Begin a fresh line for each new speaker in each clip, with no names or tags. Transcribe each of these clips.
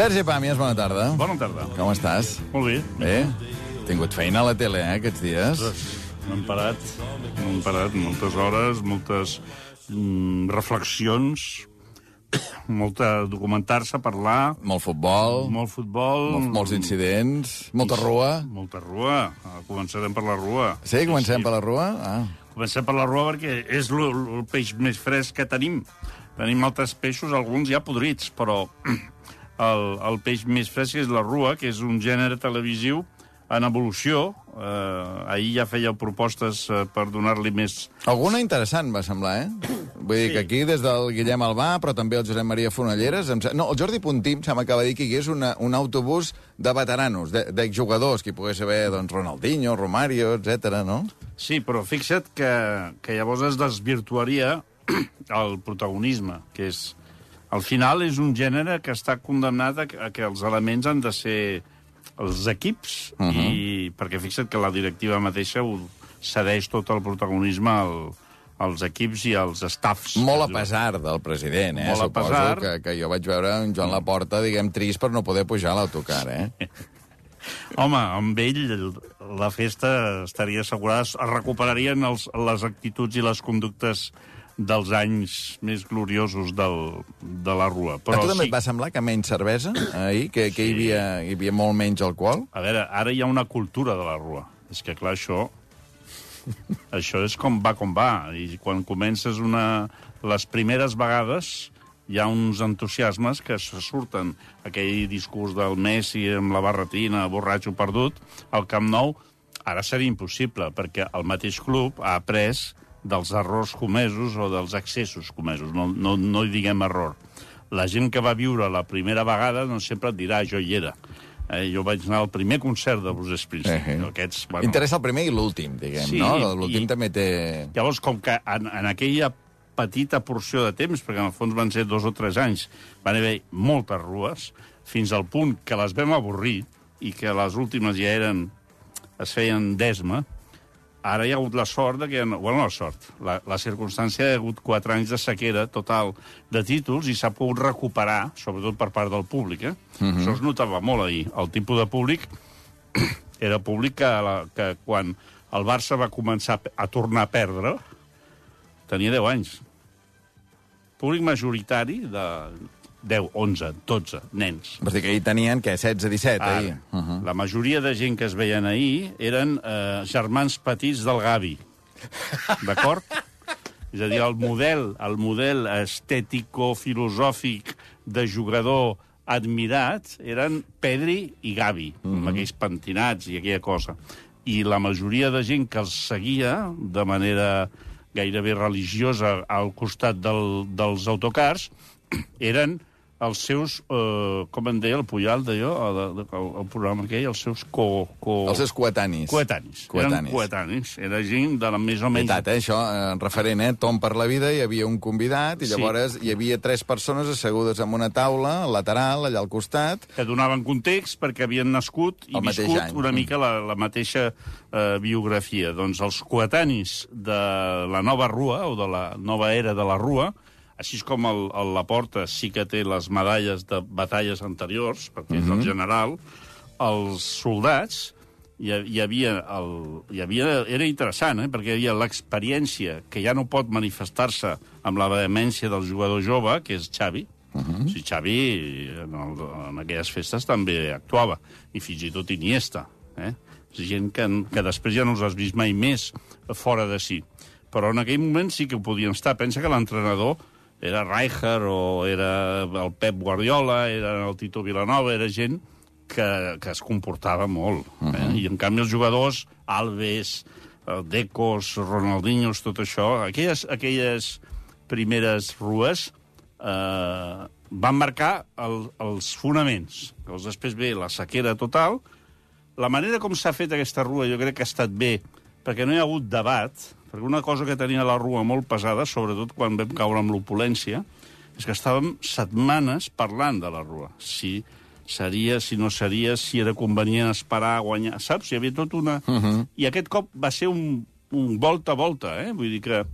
Sergi Pàmies, bona tarda.
Bona tarda.
Com estàs?
Molt bé.
Bé? Tingut feina a la tele, eh, aquests dies?
No hem parat, no hem parat. Moltes hores, moltes mm, reflexions, molta documentar-se, parlar,
Molt futbol,
molt futbol...
molts, molts incidents, molta rua.
Molta rua. Ah, Començarem per la rua.
Sí, comencem per la rua? Ah.
Comencem per la rua perquè és lo- el peix més fresc que tenim. Tenim altres peixos, alguns ja podrits, però el, el peix més fresc és la rua, que és un gènere televisiu en evolució. Eh, ahir ja fèieu propostes eh, per donar-li més...
Alguna interessant, va semblar, eh? Vull dir que aquí, des del Guillem Albà, però també el Josep Maria Fonalleres... Em... No, el Jordi Puntí em sembla que va dir que hi hagués una, un autobús de veteranos, de- d'exjugadors, que hi pogués haver doncs, Ronaldinho, Romario, etc. no?
Sí, però fixa't que, que llavors es desvirtuaria el protagonisme, que és... Al final és un gènere que està condemnat a, que- a que els elements han de ser els equips, uh -huh. i perquè fixa't que la directiva mateixa ho cedeix tot el protagonisme al, als equips i als staffs.
Molt a pesar del president, eh?
Molt a
Suposo
pesar.
que, que jo vaig veure en Joan Laporta, diguem, trist per no poder pujar a l'autocar, eh?
Home, amb ell la festa estaria assegurada, es recuperarien els, les actituds i les conductes dels anys més gloriosos del, de la rua.
Però a tu també
sí,
et va semblar que menys cervesa ahir, que, que hi,
Sí.
havia, hi havia molt menys alcohol?
A veure, ara hi ha una cultura de la rua. És que, clar, això... això és com va com va. I quan comences una... les primeres vegades hi ha uns entusiasmes que se surten. Aquell discurs del Messi amb la barretina, borratxo perdut, al Camp Nou, ara seria impossible, perquè el mateix club ha après dels errors comesos o dels excessos comesos. No, no, no hi diguem error. La gent que va viure la primera vegada doncs sempre et dirà jo hi era. Eh, jo vaig anar al primer concert de Bruce Springsteen.
Eh, eh.
Aquests,
Bueno. Interessa el primer i l'últim, diguem,
Sí,
no? L'últim
i-
també té...
Llavors, com que en, en aquella petita porció de temps, perquè en el fons van ser dos o tres anys, van haver moltes rues, fins al punt que les vam avorrir i que les últimes ja eren es feien d'esma, ara hi ha hagut la sort de que... Bueno, la sort. La, la circumstància hi ha hagut quatre anys de sequera total de títols i s'ha pogut recuperar, sobretot per part del públic. Eh? Això es notava molt ahir. El tipus de públic era públic que, la, que quan el Barça va començar a tornar a perdre, tenia 10 anys. Públic majoritari de 10, 11, 12 nens.
Vols dir que ahir tenien, què, 16, 17,
Ara,
ahir? Uh -huh.
La majoria de gent que es veien ahir eren eh, germans petits del Gavi. D'acord? És a dir, el model, el model estètico-filosòfic de jugador admirat eren Pedri i Gavi, mm -hmm. amb aquells pentinats i aquella cosa. I la majoria de gent que els seguia de manera gairebé religiosa al costat del, dels autocars eren els seus, eh, com en deia el Puyal, d'allò, el, el, el programa aquell, els seus co... co...
Els seus coetanis.
Coetanis.
Coetanis.
Eren coetanis. Era gent de la més o menys...
Veritat, eh, això, eh, referent, eh? Tom per la vida, hi havia un convidat i
Sí.
llavors hi havia tres persones assegudes en una taula, lateral, allà al costat,
que donaven context perquè havien nascut i
El
viscut
any.
una mica la, la mateixa eh, biografia. Doncs els coetanis de la nova rua, o de la nova era de la rua, així com el, el Laporta sí que té les medalles de batalles anteriors, perquè és el general, els soldats hi, hi havia el, hi havia, era interessant, eh? perquè hi havia l'experiència que ja no pot manifestar-se amb la vehemència del jugador jove, que és Xavi. Uh -huh. Si Xavi en, el, en aquelles festes també actuava, i fins i tot Iniesta. Eh? Gent que, que després ja no els has vist mai més fora de si. Però en aquell moment sí que ho podien estar. Pensa que l'entrenador era Rijkaard o era el Pep Guardiola, era el Tito Vilanova, era gent que, que es comportava molt. Eh? Uh -huh. I, en canvi, els jugadors, Alves, eh, Decos, Ronaldinhos, tot això, aquelles, aquelles primeres rues eh, van marcar el, els fonaments. Llavors, després ve la sequera total. La manera com s'ha fet aquesta rua jo crec que ha estat bé, perquè no hi ha hagut debat, perquè una cosa que tenia la rua molt pesada, sobretot quan vam caure amb l'opulència, és que estàvem setmanes parlant de la rua. Si seria, si no seria, si era convenient esperar a guanyar... Saps? Hi havia tot una... Uh -huh. I aquest cop va ser un, un volta a volta, eh? Vull dir que...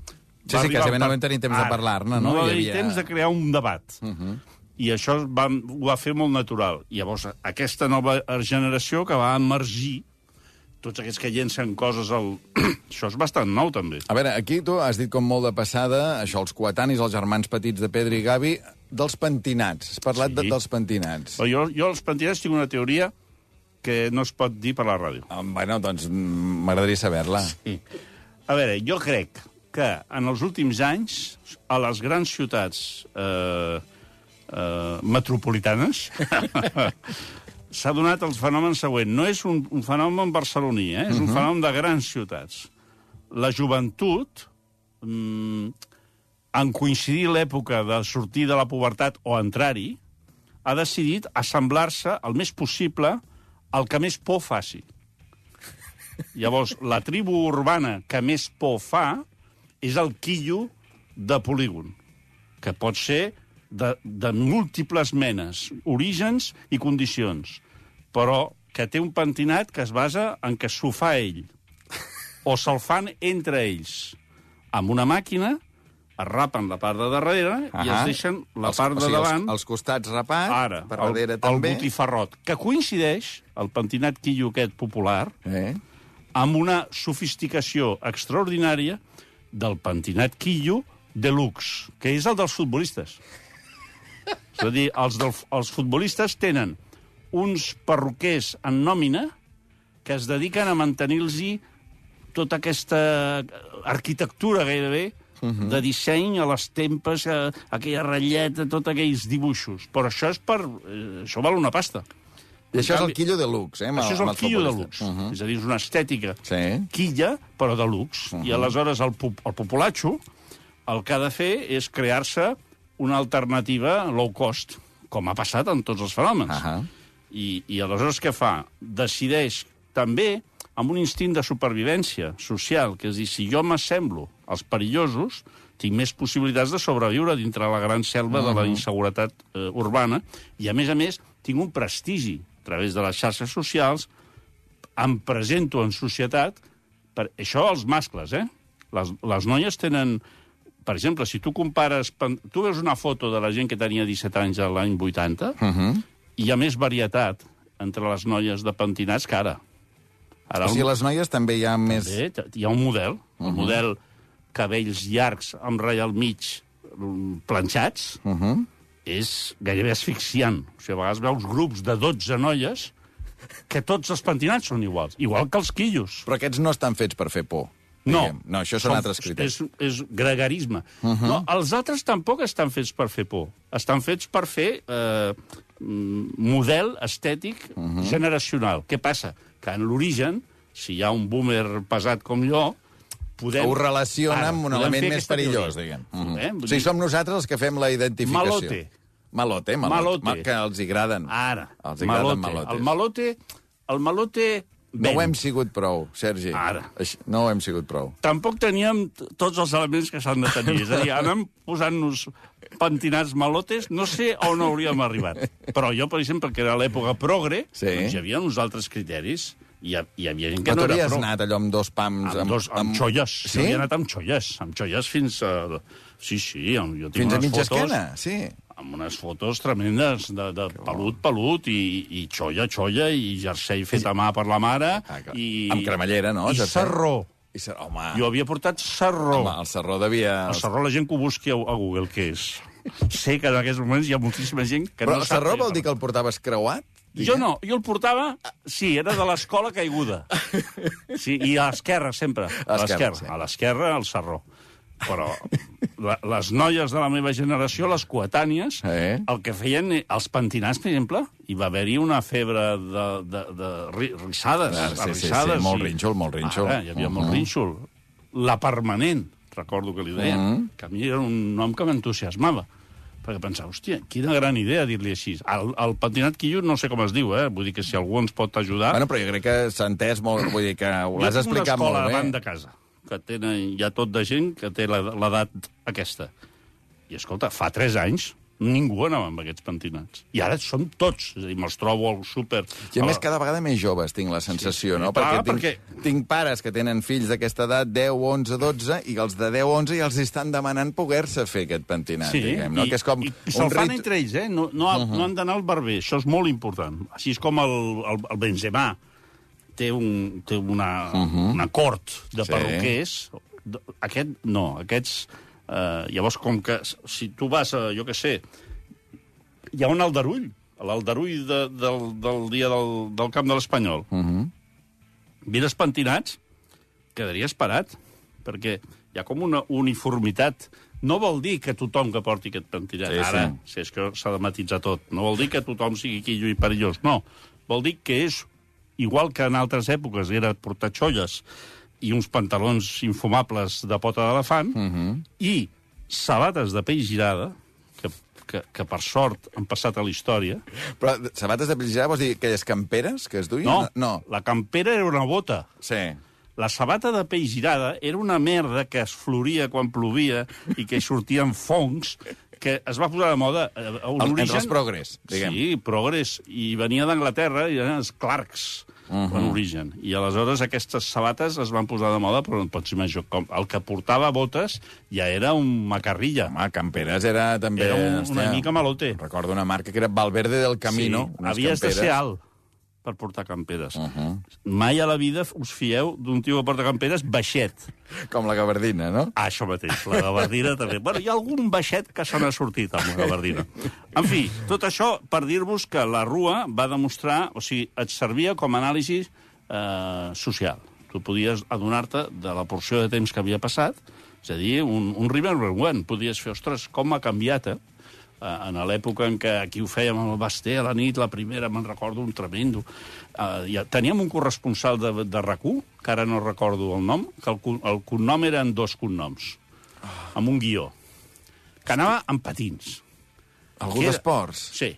Sí, sí, quasi
el
no vam tenir temps de
Ara,
parlar-ne, no?
No va
Hi
haver
havia-
temps de crear un debat.
Uh -huh.
I això va, ho va fer molt natural. I llavors, aquesta nova generació que va emergir, tots aquests que llencen coses al... això és bastant nou, també.
A veure, aquí tu has dit com molt de passada, això, els coetanis, els germans petits de Pedro i Gavi, dels pentinats. Has parlat
Sí.
de, dels pentinats.
Però jo, jo als pentinats tinc una teoria que no es pot dir per la ràdio.
Ah, Bueno, doncs mm, m'agradaria saber-la.
Sí. A veure, jo crec que en els últims anys, a les grans ciutats eh, eh, metropolitanes, s'ha donat el fenomen següent. No és un, un fenomen barceloní, eh? és un fenomen de grans ciutats. La joventut, mm, en coincidir l'època de sortir de la pubertat o entrar-hi, ha decidit assemblar-se el més possible al que més por faci. Llavors, la tribu urbana que més por fa és el quillo de polígon, que pot ser de, de múltiples menes, orígens i condicions, però que té un pentinat que es basa en que s'ho fa ell, o se'l fan entre ells, amb una màquina, es rapen la part de darrere i
Ahà.
es deixen la
Els-
part
o
de
sigui,
davant...
Els, els costats rapat,
Ara,
per
el,
darrere
el
també.
botifarrot, que coincideix, el pentinat quillo aquest popular,
Eh?
amb una sofisticació extraordinària del pentinat quillo deluxe, que és el dels futbolistes. És a dir, els, del, els futbolistes tenen uns perruquers en nòmina que es dediquen a mantenir-los tota aquesta arquitectura gairebé de disseny a les tempes, a, aquella ratlleta, tots aquells dibuixos. Però això és per... eh, Això val una pasta.
I això és
canvi-
el quillo de lux, eh?
Això és el quillo de luxe. Uh -huh. És a dir, és una estètica
Sí.
quilla, però de luxe. Uh -huh. I aleshores el, el populatxo el que ha de fer és crear-se una alternativa low cost, com ha passat en tots els fenòmens.
Ahà.
I, I aleshores què fa? Decideix també amb un instint de supervivència social, que és dir, si jo m'assemblo als perillosos, tinc més possibilitats de sobreviure dintre la gran selva uh -huh. de la inseguretat eh, urbana, i a més a més tinc un prestigi a través de les xarxes socials, em presento en societat, per això els mascles, eh? Les, les noies tenen... Per exemple, si tu compares... Tu veus una foto de la gent que tenia 17 anys l'any 80,
Uh -huh.
Hi ha més varietat entre les noies de pentinats que ara. Ara
O sigui, les noies també hi ha més...
Bé, t- hi ha un model, el model cabells llargs amb ratlla al mig mm, planxats,
Uh -huh.
és gairebé asfixiant. O sigui, a vegades veus grups de 12 noies que tots els pentinats són iguals, igual que els quillos.
Però aquests no estan fets per fer por.
No.
diguem. No, això són, altres criteris.
És, és gregarisme. Uh -huh. no, els altres tampoc estan fets per fer por. Estan fets per fer eh, model estètic uh -huh. generacional. Què passa? Que en l'origen, si hi ha un boomer pesat com jo, podem...
Ho relaciona
Ara,
amb un element més perillós,
teoria.
diguem. Uh -huh.
Eh?
O sigui, som nosaltres els que fem la identificació.
Malote.
Malote, malote.
Malote.
Ma- Que els agraden.
Ara,
Els agraden
malote.
malotes.
El malote... El malote...
No
ven.
ho hem sigut prou, Sergi.
Ara.
No ho hem sigut prou.
tampoc teníem tots els elements que s'han de tenir. És a dir, anem posant-nos pentinats malotes, no sé on hauríem arribat. Però jo, per exemple, que era l'època progre,
Sí.
doncs hi havia uns altres criteris. Hi, ha, hi havia gent que
Però
no era
havies
pro.
anat allò amb dos pams...
Amb, dos, amb, xolles.
Sí?
Jo havia anat amb xolles. Amb xolles fins a... Sí, sí, amb- jo tinc
Fins a mitja
fotos,
esquena, sí.
amb unes fotos tremendes de, de pelut, pelut, i, i xolla, xolla, i jersei fet a mà per la mare,
Ah, clar.
i...
Amb cremallera, no,
I
jersei?
sarró.
I ser... Home,
Jo havia portat sarró.
home, el Serró devia...
El sarró, la gent que ho busqui a, a Google, què és? Sé que en aquests moments hi ha moltíssima gent que
Però
no sap...
Serró
què
vol dir que el portaves creuat?
Jo no, jo el portava... Sí, era de l'escola caiguda. Sí, i a l'esquerra, sempre. A
l'esquerra.
A l'esquerra, el sarró. però la, les noies de la meva generació, les coetànies,
Eh?
el que feien, eh, els pentinats, per exemple, hi va haver-hi una febre de, de, de ri- rissades.
Ah, sí, sí, sí, molt
i-
rínxol, molt rínxol.
Ara, hi havia molt
Mhm.
rínxol. La permanent, recordo que li deien,
Mhm.
que a mi era un nom que m'entusiasmava perquè pensava, hòstia, quina gran idea dir-li així. El, el pentinat quillo no sé com es diu, eh? Vull dir que si algú ens pot ajudar...
Bueno, però jo crec que s'ha entès molt, vull dir que ho l'has
Jo tinc
explicat
una escola
molt
davant
bé.
de casa, que tenen, hi ha tot de gent que té la- l'edat aquesta. I, escolta, fa 3 anys ningú anava amb aquests pentinats. I ara són tots. És a dir, me'ls trobo al súper...
I a més, cada vegada més joves, tinc la sensació,
sí.
no?
Clar,
tinc,
perquè-
tinc pares que tenen fills d'aquesta edat, 10, 11, 12, i els de 10, 11 ja els estan demanant poder-se fer aquest pentinat, diguem, no?
i,
que és com
i, i se'l
un
fan
rit...
entre ells, eh? No, no, uh -huh. no han d'anar al barber, això és molt important. Així és com el, el, el Benzema té, un, té una, uh -huh. una cort de
Sí.
perruquers. Aquest, no, aquests... Eh, llavors, com que si tu vas a, jo què sé, hi ha un aldarull, l'aldarull de, del, del dia del, del camp de l'Espanyol. Uh
Mhm.
-huh. Vines pentinats, quedaries parat, perquè hi ha com una uniformitat. No vol dir que tothom que porti aquest pentinat...
Sí, sí.
Ara, si és que s'ha de matitzar tot. No vol dir que tothom sigui quillo i perillós, no. Vol dir que és, igual que en altres èpoques era portar xolles i uns pantalons infumables de pota d'elefant, uh -huh. i sabates de pell girada, que, que, que per sort han passat a la història.
Però sabates de pell vols dir aquelles camperes que es duien?
No,
no.
la campera era una bota.
Sí.
La sabata de pell girada era una merda que es floria quan plovia i que hi sortien fongs que es va posar de moda eh, a un
El-
origen...
entre els progres, diguem.
Sí, progres. I venia d'Anglaterra i eren els Clarks, uh. -huh. en origen. I aleshores aquestes sabates es van posar de moda, però pots imaginar, com el que portava botes ja era un macarrilla.
Home, camperes era també...
Era un, una mica malote.
Recordo una marca que era Valverde del Camino.
Sí, havies de
camperes.
ser alt per portar camperes. Uh
Mhm.
-huh. Mai a la vida us fieu d'un tio que porta camperes baixet.
Com la gabardina, no?
Ah, això mateix, la gabardina també. Bueno, hi ha algun baixet que se n'ha sortit amb la gabardina. En fi, tot això per dir-vos que la Rua va demostrar, o sigui, et servia com a anàlisi eh, social. Tu podies adonar-te de la porció de temps que havia passat, és a dir, un, un remember when. Podies fer, ostres, com ha canviat, eh? Eh, en l'època en què aquí ho fèiem amb el Basté a la nit, la primera, me'n recordo, un tremendo. Uh, ja, teníem un corresponsal de, de rac que ara no recordo el nom, que el, el cognom eren dos cognoms, amb un guió, que anava amb patins.
Algú d'esports?
Sí,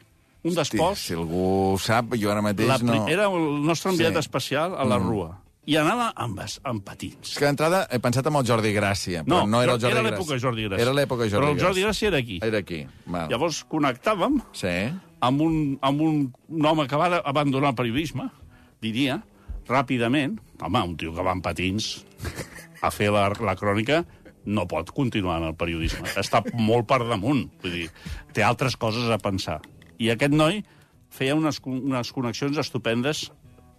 un d'esports.
Si algú sap, jo ara mateix
La,
no...
Era el nostre enviat
Sí.
especial a la Rua. I anava amb, amb patins.
És que d'entrada he pensat en el Jordi Gràcia, però no, era el Jordi
era
Gràcia.
l'època Jordi Gràcia.
Era l'època Jordi
Però el Jordi
Gràcia.
Gràcia era aquí.
Era aquí. Val.
Llavors connectàvem
Sí.
amb un, amb un, un home que va abandonar el periodisme, diria, ràpidament, home, un tio que va amb patins a fer la, la crònica no pot continuar en el periodisme. Està molt per damunt. Vull dir, té altres coses a pensar. I aquest noi feia unes, unes connexions estupendes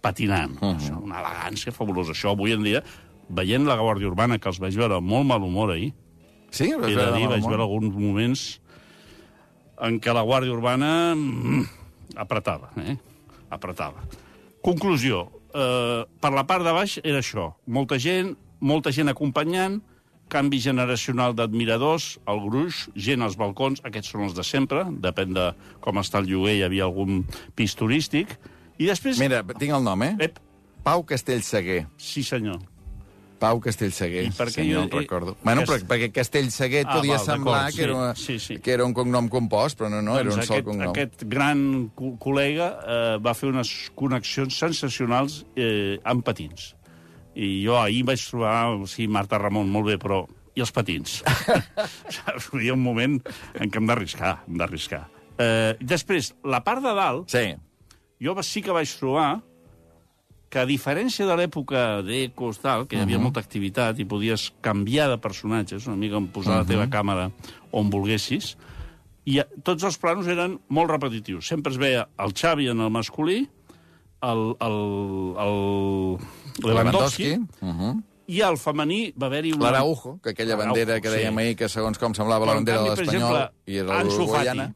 patinant. Uh -huh. Una elegància fabulosa. Això avui en dia, veient la Guàrdia Urbana, que els vaig veure molt mal humor ahir,
Sí?
He de dir, vaig
humor?
veure alguns moments en què la Guàrdia Urbana mm, apretava, eh? Apretava. Conclusió. Eh, per la part de baix era això. Molta gent, molta gent acompanyant, canvi generacional d'admiradors, el gruix, gent als balcons, aquests són els de sempre, depèn de com està el lloguer, hi havia algun pis turístic, i després...
Mira, tinc el nom, eh?
Ep,
Pau Castellseguer.
sí senyor.
Pau Castellseguer.
I per què
sí, no
jo-
el recordo. Bueno,
Aquest-
però, perquè Castellseguer
Ah,
podia
val,
semblar que, era
sí,
una,
sí, sí.
que era un cognom compost, però no, no, era un
Doncs
sol
aquest,
cognom.
Aquest gran co col·lega eh, va fer unes connexions sensacionals eh, amb patins. I jo ahir vaig trobar, sí, Marta Ramon, molt bé, però... I els patins? Saps? Hi ha un moment en què hem d'arriscar, hem d'arriscar. Eh, després, la part de dalt,
Sí.
Jo sí que vaig trobar que a diferència de l'època d'Ecos, tal, que hi havia uh -huh. molta activitat i podies canviar de personatges, una mica en posar uh -huh. la teva càmera on volguessis, i eh, tots els planos eren molt repetitius. Sempre es veia el Xavi en el masculí, el, el, el Lewandowski,
Uh -huh.
i al femení va haver-hi una...
L'Araujo, que aquella bandera que dèiem
sí.
ahir, que segons com semblava la
Però, en
bandera de
canvi, per
l'Espanyol, i era
Ansu Fati,
l'uruguaiana.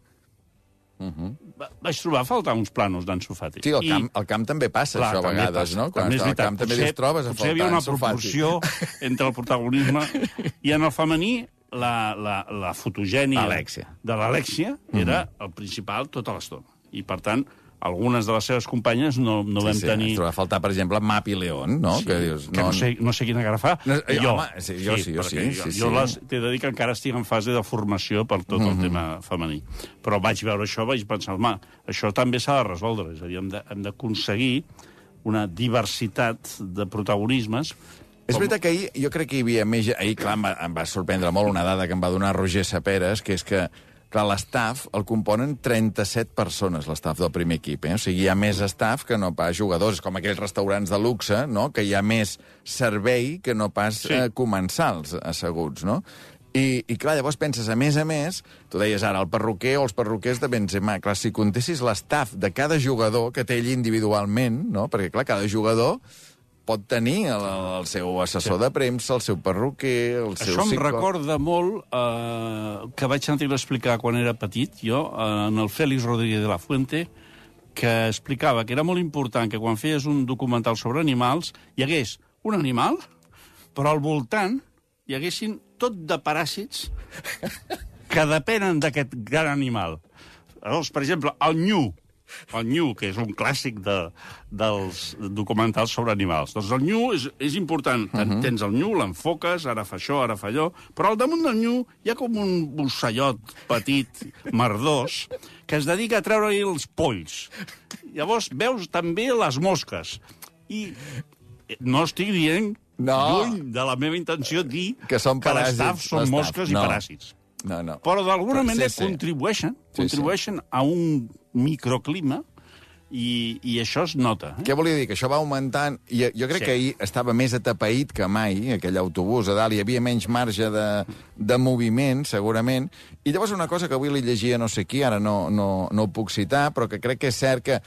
Va- vaig trobar a faltar uns planos d'Ansu Fati.
Sí, al
I-
camp, al camp també passa,
Clar,
això, a
també
vegades,
passa.
no? Quan
També és
al
veritat.
camp també
Potser-
dius, trobes a
potser hi havia
faltar
una proporció entre el protagonisme i en el femení la, la, la fotogènia
Alexia.
de l'Alexia era el principal tota l'estona. I, per tant, algunes de les seves companyes no, no vam
sí, sí,
tenir...
ens a faltar, per exemple, Mapi León, no?
Sí,
que dius...
que no, sé, no sé quina cara fa.
No, eh, home, sí, jo sí, jo sí,
perquè
sí,
jo, jo
sí.
les- t'he de dir que encara estic en fase de formació per tot
Mhm.
el tema femení. Però vaig veure això, vaig pensar, home, això també s'ha de resoldre. És a dir, hem d'aconseguir una diversitat de protagonismes
És veritat que ahir jo crec que hi havia més... Ahir, clar, em va, em va sorprendre molt una dada que em va donar Roger Saperes, que és que clar, l'estaf el componen 37 persones, l'estaf del primer equip. Eh? O sigui, hi ha més estaf que no pas jugadors. És com aquells restaurants de luxe, no? que hi ha més servei que no pas
Sí.
sí. eh, comensals asseguts, no? I, I, clar, llavors penses, a més a més, tu deies ara, el perruquer o els perruquers de Benzema, clar, si contessis l'estaf de cada jugador que té ell individualment, no? perquè, clar, cada jugador pot tenir el, el seu assessor sí. de premsa, el seu perruquer, el seu
Això em
psicò-
recorda molt eh, que vaig sentir-lo explicar quan era petit, jo, eh, en el Félix Rodríguez de la Fuente, que explicava que era molt important que quan feies un documental sobre animals hi hagués un animal, però al voltant hi haguessin tot de paràsits que depenen d'aquest gran animal. Llavors, per exemple, el nyu, el nyu, que és un clàssic de, dels documentals sobre animals. Doncs el nyu és, és important. Uh -huh. Tens el nyu, l'enfoques, ara fa això, ara fa allò, però al damunt del nyu hi ha com un ocellot petit, merdós, que es dedica a treure-hi els polls. Llavors veus també les mosques. I no estic dient,
No.
lluny de la meva intenció, dir
Que són
que
paràsits,
l'estaf són mosques
No.
i paràsits
No, no.
però d'alguna manera
sí, sí.
contribueixen,
Sí,
contribueixen a un microclima i, i això es nota. Eh?
Què volia dir? Que això va augmentant... I jo crec
Sí.
sí. que ahir estava més atapeït que mai, aquell autobús a dalt, hi havia menys marge de, de moviment, segurament. I llavors una cosa que avui li llegia no sé qui, ara no, no, no ho puc citar, però que crec que és cert que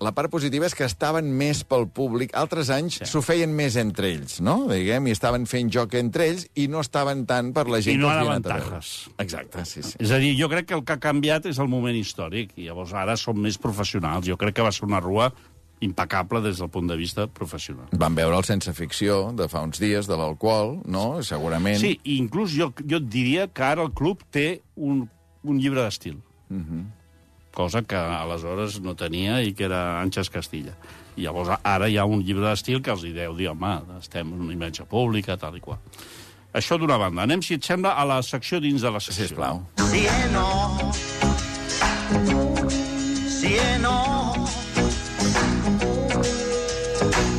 la part positiva és que estaven més pel públic. Altres anys s'ho feien més entre ells, no? Diguem, i estaven fent joc entre ells i no estaven tant per la gent
I no
que els havia
anaven
anat a veure.
tajes.
Exacte, sí, sí.
És a dir, jo crec que el que ha canviat és el moment històric, i llavors ara som més professionals. Jo crec que va ser una rua impecable des del punt de vista professional.
Van veure el Sense Ficció de fa uns dies, de l'alcohol, no? Segurament.
Sí, i inclús jo, jo et diria que ara el club té un, un llibre d'estil. Cosa que aleshores no tenia i que era Àngels Castilla. I llavors ara hi ha un llibre d'estil que els hi deu dir, home, estem en una imatge pública, tal i qual. Això d'una banda. Anem, si et sembla, a la secció dins de la secció.
Sisplau.
Sì e no. Sì e no.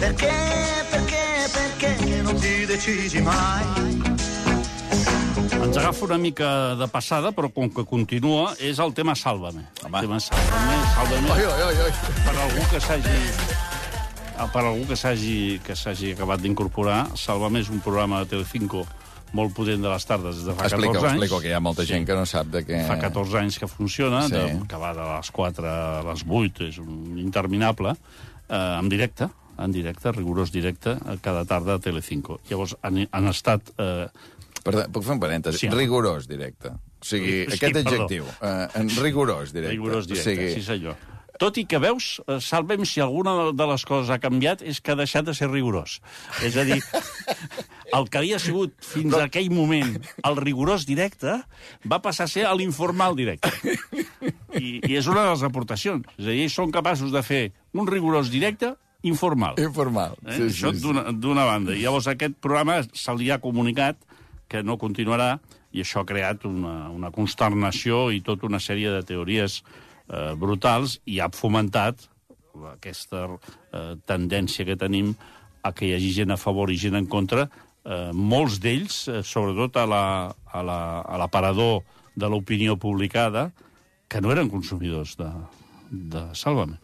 Perché, perché, perché non ti decisi mai?
Ens agafa una mica de passada, però com que continua, és el tema Sálvame.
Home.
El tema Sálvame, Sálvame,
Oi, oi, oi, oi.
per algú que s'hagi per algú que s'hagi que s'hagi acabat d'incorporar, Sálvame és un programa de Telecinco molt potent de les tardes des de fa 14
Explica-ho,
anys.
explica que hi ha molta gent que no sap de què...
Fa 14 anys que funciona,
Sí.
sí. de, que va de les 4 a les 8, és un interminable, eh, en directe, en directe, rigorós directe, eh, cada tarda a Telecinco. Llavors han, han estat... Eh,
Perdó, puc fer un parèntesi?
Sí,
Sí, rigorós directe. O sigui,
Sí,
aquest
perdó.
adjectiu, eh, en rigorós directe.
rigorós directe,
O sigui,
sí senyor. Tot i que veus, eh, salvem si alguna de les coses ha canviat, és que ha deixat de ser rigorós. És a dir, el que havia sigut fins a aquell moment el rigorós directe va passar a ser l'informal directe. I, I és una de les aportacions. És a dir, ells són capaços de fer un rigorós directe informal.
Informal.
Eh? Sí, Això d'una d'una banda. I llavors aquest programa se li ha comunicat que no continuarà i això ha creat una, una consternació i tota una sèrie de teories eh, brutals i ha fomentat aquesta eh, tendència que tenim a que hi hagi gent a favor i gent en contra, eh, molts d'ells, eh, sobretot a la- a la- a l'aparador de l'opinió publicada, que no eren consumidors de, de Sálvame.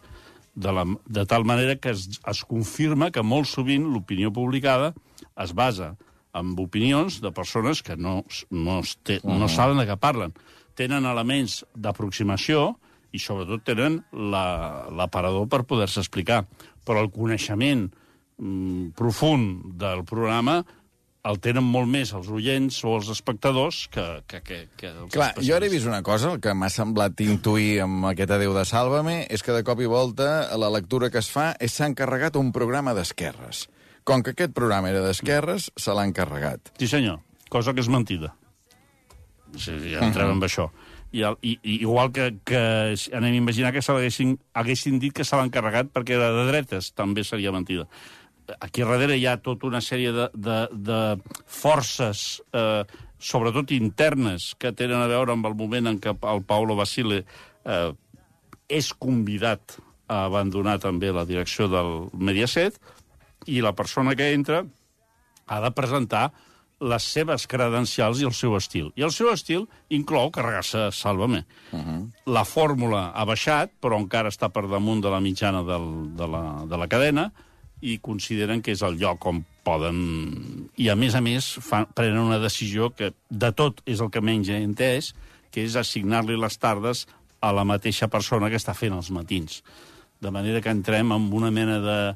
De, la, de tal manera que es, es confirma que molt sovint l'opinió publicada es basa en opinions de persones que no, no, té, no saben de què parlen. Tenen elements d'aproximació i sobretot tenen la- l'aparador per poder-se explicar. Però el coneixement mm, profund del programa el tenen molt més els oients o els espectadors que, que, que, que els
Clar, jo ara he vist una cosa, el que m'ha semblat intuir amb aquest adeu de Sálvame, és que de cop i volta la lectura que es fa és s'ha encarregat un programa d'esquerres. Com que aquest programa era d'esquerres, se l'ha encarregat.
Sí, senyor, cosa que és mentida. Sí, ja entrem amb això. I, el, i, i igual que, que anem a imaginar que se l'haguessin haguessin dit que se l'ha encarregat perquè era de dretes, també seria mentida. Aquí darrere hi ha tota una sèrie de, de, de forces, eh, sobretot internes, que tenen a veure amb el moment en què el Paolo Basile eh, és convidat a abandonar també la direcció del Mediaset i la persona que entra ha de presentar les seves credencials i el seu estil. I el seu estil inclou carregar-se Sálvame. Uh -huh. La fórmula ha baixat, però encara està per damunt de la mitjana del, de, la, de la cadena i consideren que és el lloc on poden... I, a més a més, fan, prenen una decisió que de tot és el que menys he entès, que és assignar-li les tardes a la mateixa persona que està fent els matins. De manera que entrem en una mena de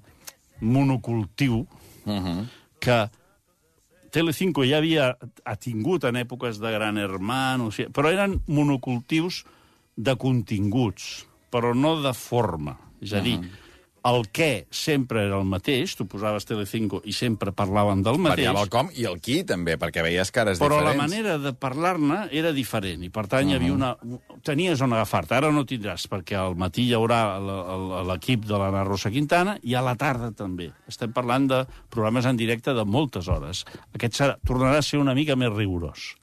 monocultiu uh -huh. que Telecinco ja havia ha tingut en èpoques de Gran Hermano, o sigui, però eren monocultius de continguts, però no de forma. És a dir, el què sempre era el mateix, tu posaves Telecinco i sempre parlaven del mateix,
Variava el com i el qui, també, perquè veies cares
però la
diferents.
manera de parlar-ne era diferent, i per tant hi havia una... tenies on agafar-te. Ara no tindràs, perquè al matí hi haurà l'equip de l'Anna Rosa Quintana i a la tarda també. Estem parlant de programes en directe de moltes hores. Aquest serà, tornarà a ser una mica més rigorós,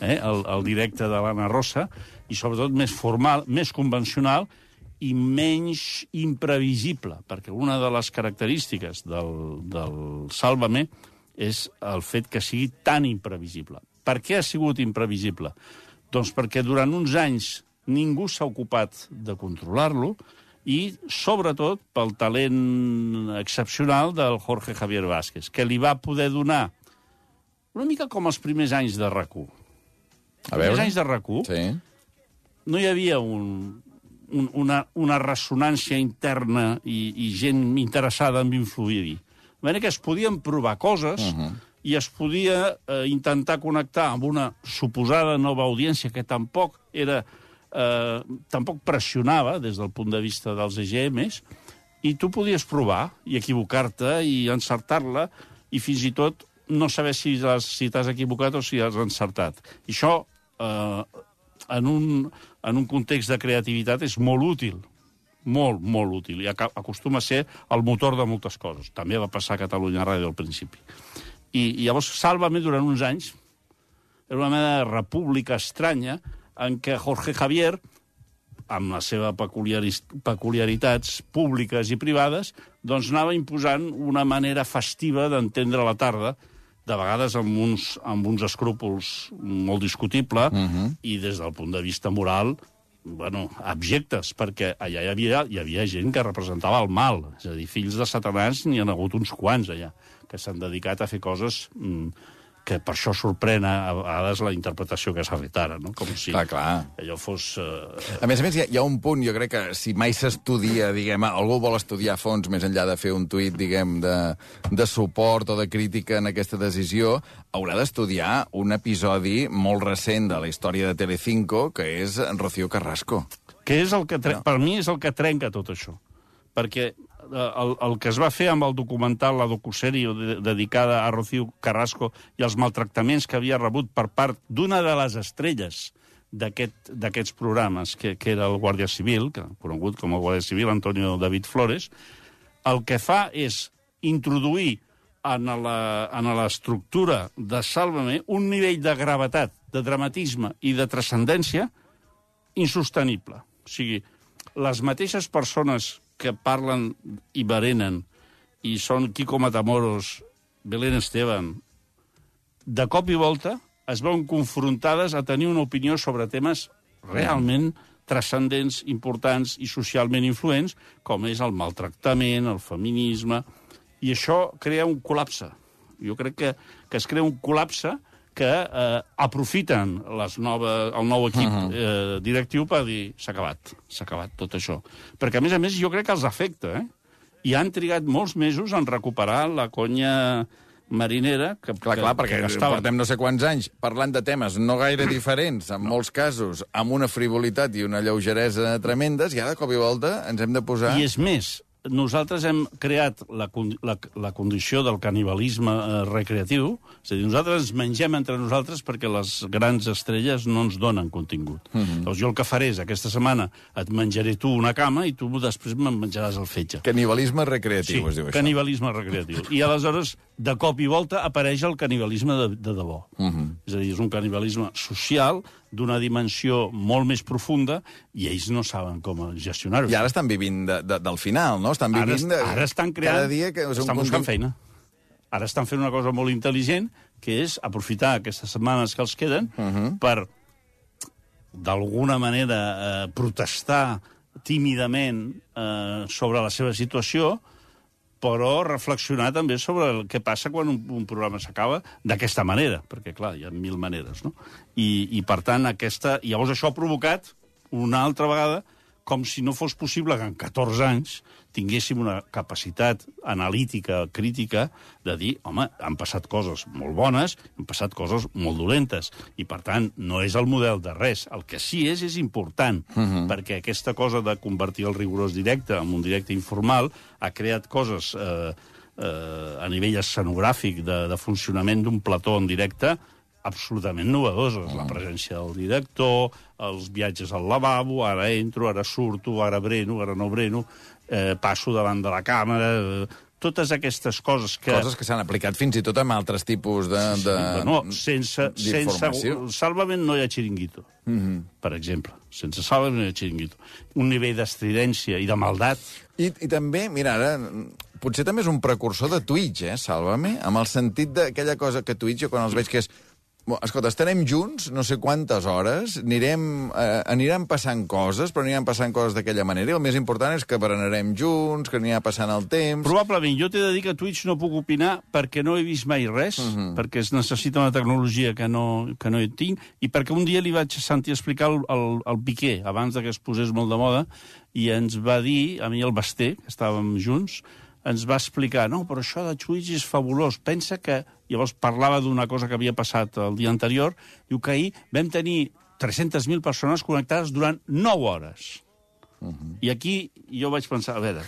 eh? el, el directe de l'Anna Rosa, i sobretot més formal, més convencional, i menys imprevisible, perquè una de les característiques del, del Sálvame és el fet que sigui tan imprevisible. Per què ha sigut imprevisible? Doncs perquè durant uns anys ningú s'ha ocupat de controlar-lo i, sobretot, pel talent excepcional del Jorge Javier Vázquez, que li va poder donar una mica com els primers anys de RAC1.
A
Els
veure.
primers anys de RAC1
Sí.
no hi havia un, un, una, una ressonància interna i, i gent interessada en influir-hi. De manera que es podien provar coses uh -huh. i es podia eh, intentar connectar amb una suposada nova audiència que tampoc era eh, tampoc pressionava des del punt de vista dels EGMs i tu podies provar i equivocar-te i encertar-la i fins i tot no saber si has- si t'has equivocat o si has encertat. I això eh, en un, en un context de creativitat és molt útil, molt, molt útil, i acostuma a ser el motor de moltes coses. També va passar a Catalunya Ràdio al principi. I, i llavors, Sálvame, durant uns anys, era una mena de república estranya en què Jorge Javier, amb les seves peculiaritats públiques i privades, doncs anava imposant una manera festiva d'entendre la tarda, de vegades amb uns, amb uns escrúpols molt discutible, uh -huh. i des del punt de vista moral, bueno, abjectes, perquè allà hi havia, hi havia gent que representava el mal, és a dir, fills de satanàs n'hi han hagut uns quants allà, que s'han dedicat a fer coses mm, que per això sorprèn a, vegades la interpretació que s'ha fet ara, no? com si
Clar, clar.
allò fos... Eh,
A més a més, hi ha, hi ha un punt, jo crec que si mai s'estudia, diguem, algú vol estudiar a fons més enllà de fer un tuit, diguem, de, de suport o de crítica en aquesta decisió, haurà d'estudiar un episodi molt recent de la història de Telecinco, que és Rocío Carrasco.
que és el que tre... no. per mi és el que trenca tot això. Perquè el, el que es va fer amb el documental, la docusèrie de, dedicada a Rocío Carrasco i els maltractaments que havia rebut per part d'una de les estrelles d'aquest- d'aquests programes, que, que era el Guàrdia Civil, que, conegut com el Guàrdia Civil, Antonio David Flores, el que fa és introduir en l'estructura de Sálvame un nivell de gravetat, de dramatisme i de transcendència insostenible. O sigui, les mateixes persones que parlen i berenen i són Kiko Matamoros, Belén Esteban, de cop i volta es veuen confrontades a tenir una opinió sobre temes realment transcendents, importants i socialment influents, com és el maltractament, el feminisme... I això crea un col·lapse. Jo crec que, que es crea un col·lapse que eh, aprofiten les nova, el nou equip uh -huh. eh, directiu per dir s'ha acabat, s'ha acabat tot això. Perquè, a més a més, jo crec que els afecta, eh? I han trigat molts mesos en recuperar la conya marinera que,
Clar,
que,
clar, perquè
que gastaven.
portem no sé quants anys parlant de temes no gaire diferents, en molts casos, amb una frivolitat i una lleugeresa tremendes, i ara, de cop i volta, ens hem de posar...
I és més, nosaltres hem creat la, la, la condició del canibalisme eh, recreatiu, és a dir, nosaltres ens mengem entre nosaltres perquè les grans estrelles no ens donen contingut. Mm. -hmm. Llavors jo el que faré és, aquesta setmana et menjaré tu una cama i tu després me'n menjaràs el fetge.
Canibalisme recreatiu, es diu això.
canibalisme recreatiu. I aleshores, de cop i volta, apareix el canibalisme de, de debò. Uh
Mhm.
-huh. És a dir, és un canibalisme social d'una dimensió molt més profunda i ells no saben com gestionar-ho.
I ara estan vivint de, de, del final, no? Estan
Ara,
vivint de...
ara estan creant...
Cada dia que és un
estan buscant
contingut-
feina. Ara estan fent una cosa molt intel·ligent, que és aprofitar aquestes setmanes que els queden uh
Mhm.
-huh. per, d'alguna manera, eh, protestar tímidament eh, sobre la seva situació, però reflexionar també sobre el que passa quan un, un programa s'acaba d'aquesta manera, perquè, clar, hi ha mil maneres, no? I, i per tant, aquesta... Llavors, això ha provocat, una altra vegada, com si no fos possible que en 14 anys tinguéssim una capacitat analítica, crítica, de dir, home, han passat coses molt bones, han passat coses molt dolentes, i per tant, no és el model de res. El que sí és, és important, uh -huh. perquè aquesta cosa de convertir el rigorós directe en un directe informal ha creat coses eh, eh, a nivell escenogràfic de, de funcionament d'un plató en directe absolutament novedoses. La presència del director, els viatges al lavabo, ara entro, ara surto, ara breno, ara no breno, eh, passo davant de la càmera... Eh, totes aquestes coses que...
Coses que s'han aplicat fins i tot amb altres tipus de...
Sí,
de
no, sense, sense salvament no hi ha xiringuito, mm -hmm. per exemple. Sense salvament no hi ha xiringuito. Un nivell d'estridència i de maldat
I, I també, mira, ara, potser també és un precursor de Twitch, eh, Sàlvame, amb el sentit d'aquella cosa que Twitch, jo quan els veig que és... Escolta, estarem junts no sé quantes hores, anirem, eh, aniran passant coses, però aniran passant coses d'aquella manera, i el més important és que berenarem junts, que anirà passant el temps...
Probablement. Jo t'he de dir que a Twitch no puc opinar perquè no he vist mai res, uh -huh. perquè es necessita una tecnologia que no, que no hi tinc, i perquè un dia li vaig sentir explicar el, el, el Piqué, abans de que es posés molt de moda, i ens va dir, a mi el Basté, que estàvem junts, ens va explicar, no, però això de Twitch és fabulós. Pensa que... Llavors parlava d'una cosa que havia passat el dia anterior. Diu que ahir vam tenir 300.000 persones connectades durant 9 hores. Uh -huh. I aquí jo vaig pensar, a veure,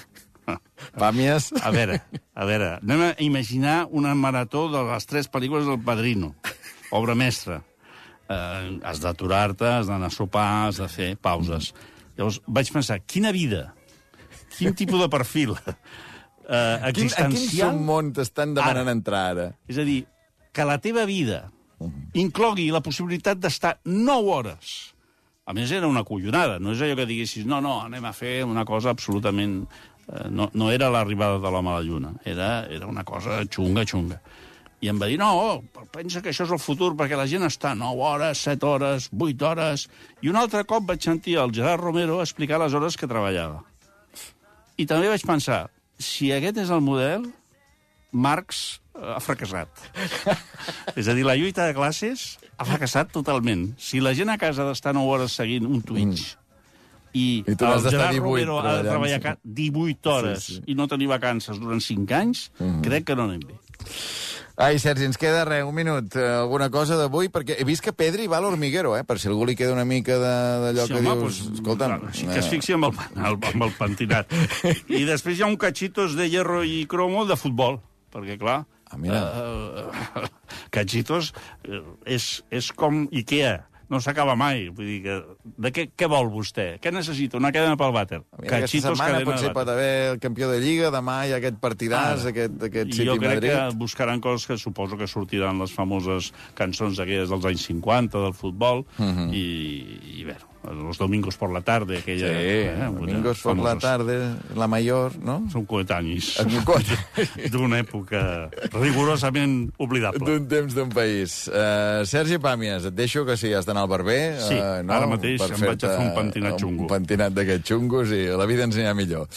Pàmies...
a veure, a veure, anem a imaginar una marató de les tres pel·lícules del Padrino, obra mestra. Eh, has d'aturar-te, has d'anar a sopar, has de fer pauses. Llavors vaig pensar, quina vida, quin tipus de perfil eh,
Quin, a quin
existencial...
submón t'estan demanant
Ara.
entrar ara?
És a dir, que la teva vida inclogui la possibilitat d'estar 9 hores. A més, era una collonada. No és allò que diguessis, no, no, anem a fer una cosa absolutament... Eh, no, no era l'arribada de l'home a la lluna. Era, era una cosa xunga, xunga. I em va dir, no, pensa que això és el futur, perquè la gent està 9 hores, 7 hores, 8 hores... I un altre cop vaig sentir el Gerard Romero explicar les hores que treballava. I també vaig pensar, si aquest és el model, Marx ha fracassat. és a dir, la lluita de classes ha fracassat totalment. Si la gent a casa ha d'estar 9 hores seguint un Twitch i,
I tu n'has
el Gerard
18
Romero ha de treballar ca- 18 hores
Sí, sí.
i no tenir vacances durant 5 anys, crec que no anem bé.
Ai, Sergi, ens queda res, un minut, eh, alguna cosa d'avui, perquè he vist que Pedri va a l'Hormiguero, eh? Per si algú li queda una mica de- d'allò
Sí,
que
home,
dius...
doncs,
Escolta'm...
clar, sí que es
eh,
fixi amb el, el, amb el pentinat. I després hi ha un cachitos de hierro i cromo de futbol, perquè, clar...
Ah, mira.
Uh, cachitos eh, és, és com Ikea, no s'acaba mai. Vull dir que... De què, què vol vostè? Què necessita? Una cadena pel vàter.
Mira, aquesta setmana potser pot haver el campió de Lliga, demà hi ha aquest partidàs,
Ara.
aquest, aquest
I jo crec
City-Madrid.
que buscaran coses que suposo que sortiran les famoses cançons aquelles dels anys 50 del futbol
Mhm.
i, i bé, los domingos por la tarde
Sí,
aquella, eh, una
domingos por la tarde, la mayor, no?
Són coetanis d'una època rigorosament oblidable.
D'un temps d'un país. Uh, Sergi Pàmies, et deixo que si has d'anar al barber...
Sí,
eh, no?
ara mateix
Per
em vaig a fer un pentinat xungo.
Un pentinat d'aquests xungos i la vida ens anirà millor.